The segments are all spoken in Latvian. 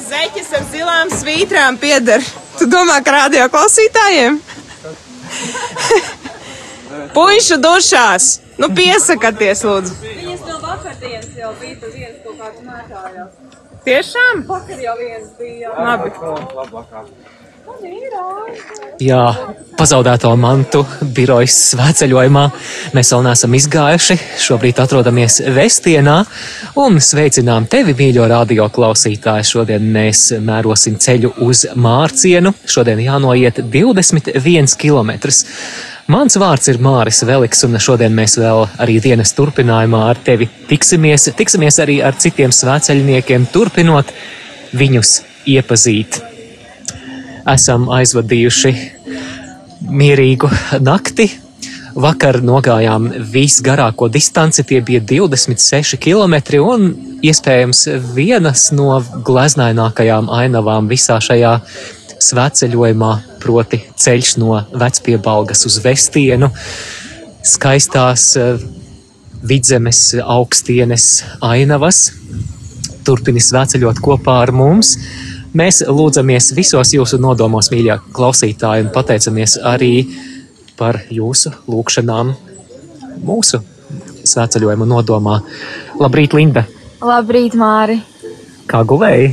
ka zeķis ar zilām svītrām pieder. Tu domā, ka radio klausītājiem? Puišu dušās! Nu, piesakieties, lūdzu! Viņas no vakardienas jau bija tur viens kaut kāds mētājās. Tiešām? Vakar jau viens bija. Labi. Jā, pazaudēto mantu birojas svētceļojumā mēs vēl neesam izgājuši. Šobrīd atrodamies Vestienā un sveicinām tevi, mīļo radio klausītāji. Šodien mēs mērosim ceļu uz Mārcienu. Šodien jānoiet 21 km. Mans vārds ir Māris Veliks, un šodien mēs vēl arī dienas turpinājumā ar tevi tiksimies. Tiksimies arī ar citiem svētceļniekiem, turpinot viņus iepazīt esam aizvadījuši mierīgu nakti. Vakar nogājām visgarāko distanci, tie bija 26 km, un iespējams vienas no gleznainākajām ainavām visā šajā svētceļojumā, proti ceļš no Vecpiebalgas uz Vestienu, skaistās eh, vidzemes augstienes ainavas. Turpini svētceļot kopā ar mums. Mēs lūdzamies visos jūsu nodomos, mīļā klausītāji, un pateicamies arī par jūsu lūgšanām mūsu svētceļojuma nodomā. Labrīt, Linda! Labrīt, Māri! Kā guvēji?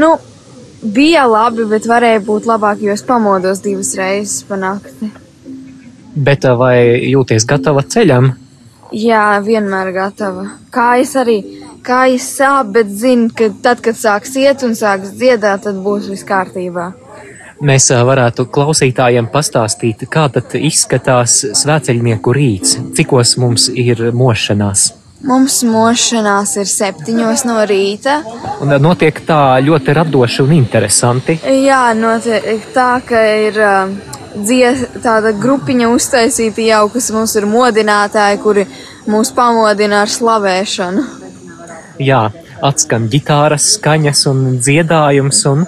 Nu, bija labi, bet varēja būt labāk, jo es pamodos divas reizes pa nakti. Bet vai jūties gatava ceļam? Jā, vienmēr gatava. Kājas arī, kājas sāp, bet zinu, ka tad, kad sāks iet un sāks dziedāt, tad būs viss kārtībā. Mēs varētu klausītājiem pastāstīt, kā tad izskatās svētceļnieku rīts, cikos mums ir mošanās. Mums mošanās ir septiņos no rīta. Un notiek tā ļoti radoši un interesanti. Jā, notiek tā, ka ir dzies, tāda grupiņa uztaisīta jau, kas mums ir modinātāji, kuri mūs pamodina ar slavēšanu. Jā, atskan ģitāras skaņas un dziedājums, un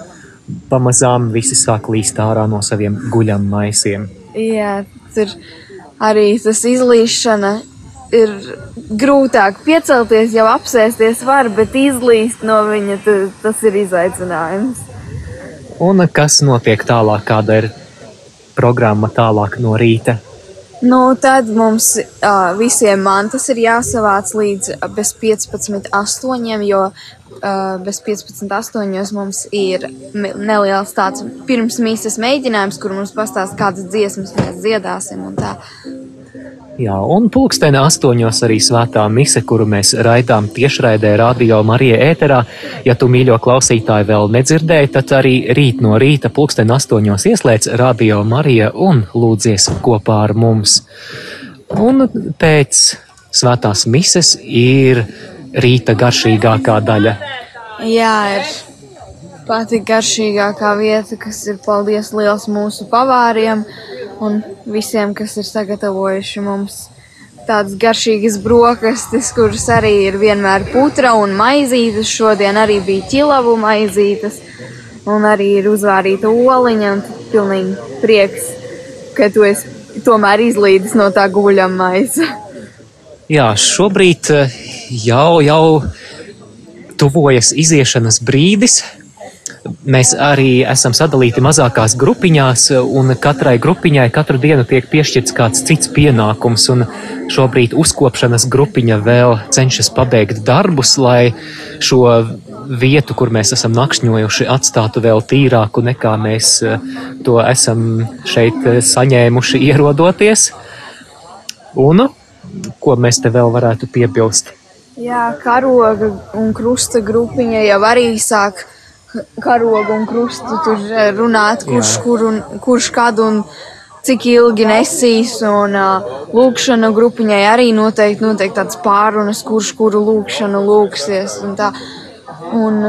pamazām visi sāk līst ārā no saviem guļammaisiem. Jā, tur arī tas izlīšana ir grūtāk piecelties, jau apsēsties var, bet izlīst no viņa ta- tas ir izaicinājums. Un kas notiek tālāk, kāda ir programma tālāk no rīta? Nu, tad mums uh, visiem mantas ir jāsavāc līdz bez 15.8, jo uh, bez 15.8 mums ir neliels tāds pirms mīsas mēģinājums, kur mums pastāst, kādas dziesmas mēs dziedāsim un tā. Jā, un pulksteni astoņos arī svētā mise, kuru mēs raidām tiešraidē Radio Marija ēterā. Ja tu, mīļo klausītāji, vēl nedzirdēji, tad arī rīt no rīta pulksteni astoņos ieslēdz Radio Marija un lūdzies kopā ar mums. Un pēc svētās mises ir rīta garšīgākā daļa. Jā, ir pati garšīgākā vieta, kas ir paldies liels mūsu pavāriem un visiem, kas ir sagatavojuši mums tādas garšīgas brokastis, kuras arī ir vienmēr putra un maizītes. Šodien arī bija ķilavu maizītes un arī ir uzvārīta oliņa un pilnīgi prieks, ka tu esi tomēr izlīdis no tā guļam maisa. Jā, šobrīd eh, jau, jau tuvojas iziešanas brīdis. Mēs arī esam sadalīti mazākās grupiņās, un katrai grupiņai katru dienu tiek piešķirts kāds cits pienākums. Šobrīd uzkopšanas grupiņa vēl cenšas pabeigt darbus, lai šo vietu, kur mēs esam nakšņojuši, atstātu vēl tīrāku nekā mēs eh, to esam šeit eh, saņēmuši ierodoties. Un ko mēs te vēl varētu piebilst? Jā, karoga un krusta grupiņa jau arī sāk karogu un krustu tur eh, runāt, kurš, kur un, kurš kad un cik ilgi nesīs. Un uh, lūkšana grupiņai arī noteikti, noteikti tāds pārunas, kurš kuru lūkšanu lūksies. Un tā. un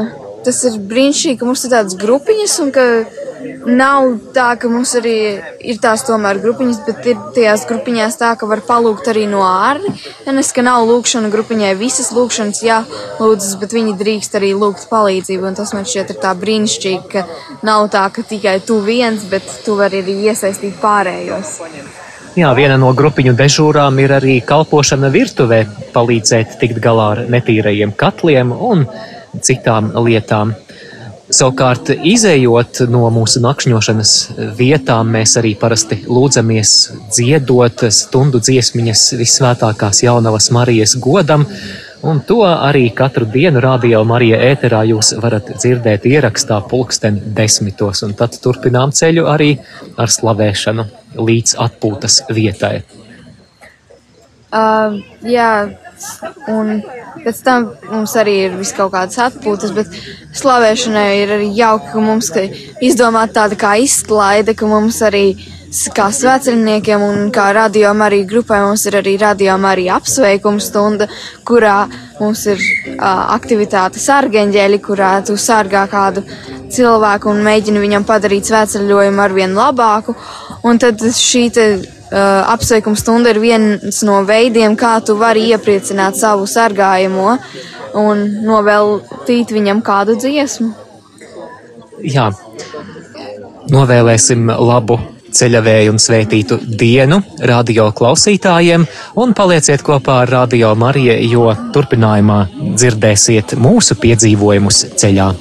tas ir brīnišķīgi, ka mums ir tādas grupiņas un ka nav tā, ka mums arī ir tās tomēr grupiņas, bet ir tajās grupiņās tā, ka var palūgt arī no ārnes, ka nav lūkšana grupiņai visas lūkšanas jālūdzas, bet viņi drīkst arī lūgt palīdzību, un tas man šķiet ir tā brīnišķīgi, ka nav tā, ka tikai tu viens, bet tu vari arī iesaistīt pārējos. Jā, viena no grupiņu dežūrām ir arī kalpošana virtuvē, palīdzēt tikt galā ar netīrajiem katliem un citām lietām. Savukārt, izējot no mūsu nakšņošanas vietām, mēs arī parasti lūdzamies dziedot stundu dziesmiņas visvētākās jaunavas Marijas godam, un to arī katru dienu radio Marija ēterā jūs varat dzirdēt ierakstā pulksten desmitos, un tad turpinām ceļu arī ar slavēšanu līdz atpūtas vietai. Uh, jā, un pēc tam mums arī ir vis kaut kādas atpūtas, bet slavēšanai ir arī jauki, ka mums ka izdomāt tāda kā izklaide, ka mums arī kā svētceļniekiem un kā radio arī grupai mums ir arī radio arī apsveikuma stunda, kurā mums ir uh, aktivitāte sargeņģēļi, kurā tu sargā kādu cilvēku un mēģini viņam padarīt svētceļojumu arvien labāku. Un tad šī te apsveikuma stunda ir viens no veidiem, kā tu vari iepriecināt savu sargājamo un noveltīt viņam kādu dziesmu. Jā, novēlēsim labu ceļavēju un svētītu dienu radio klausītājiem un palieciet kopā ar Radio Mariju, jo turpinājumā dzirdēsiet mūsu piedzīvojumus ceļā.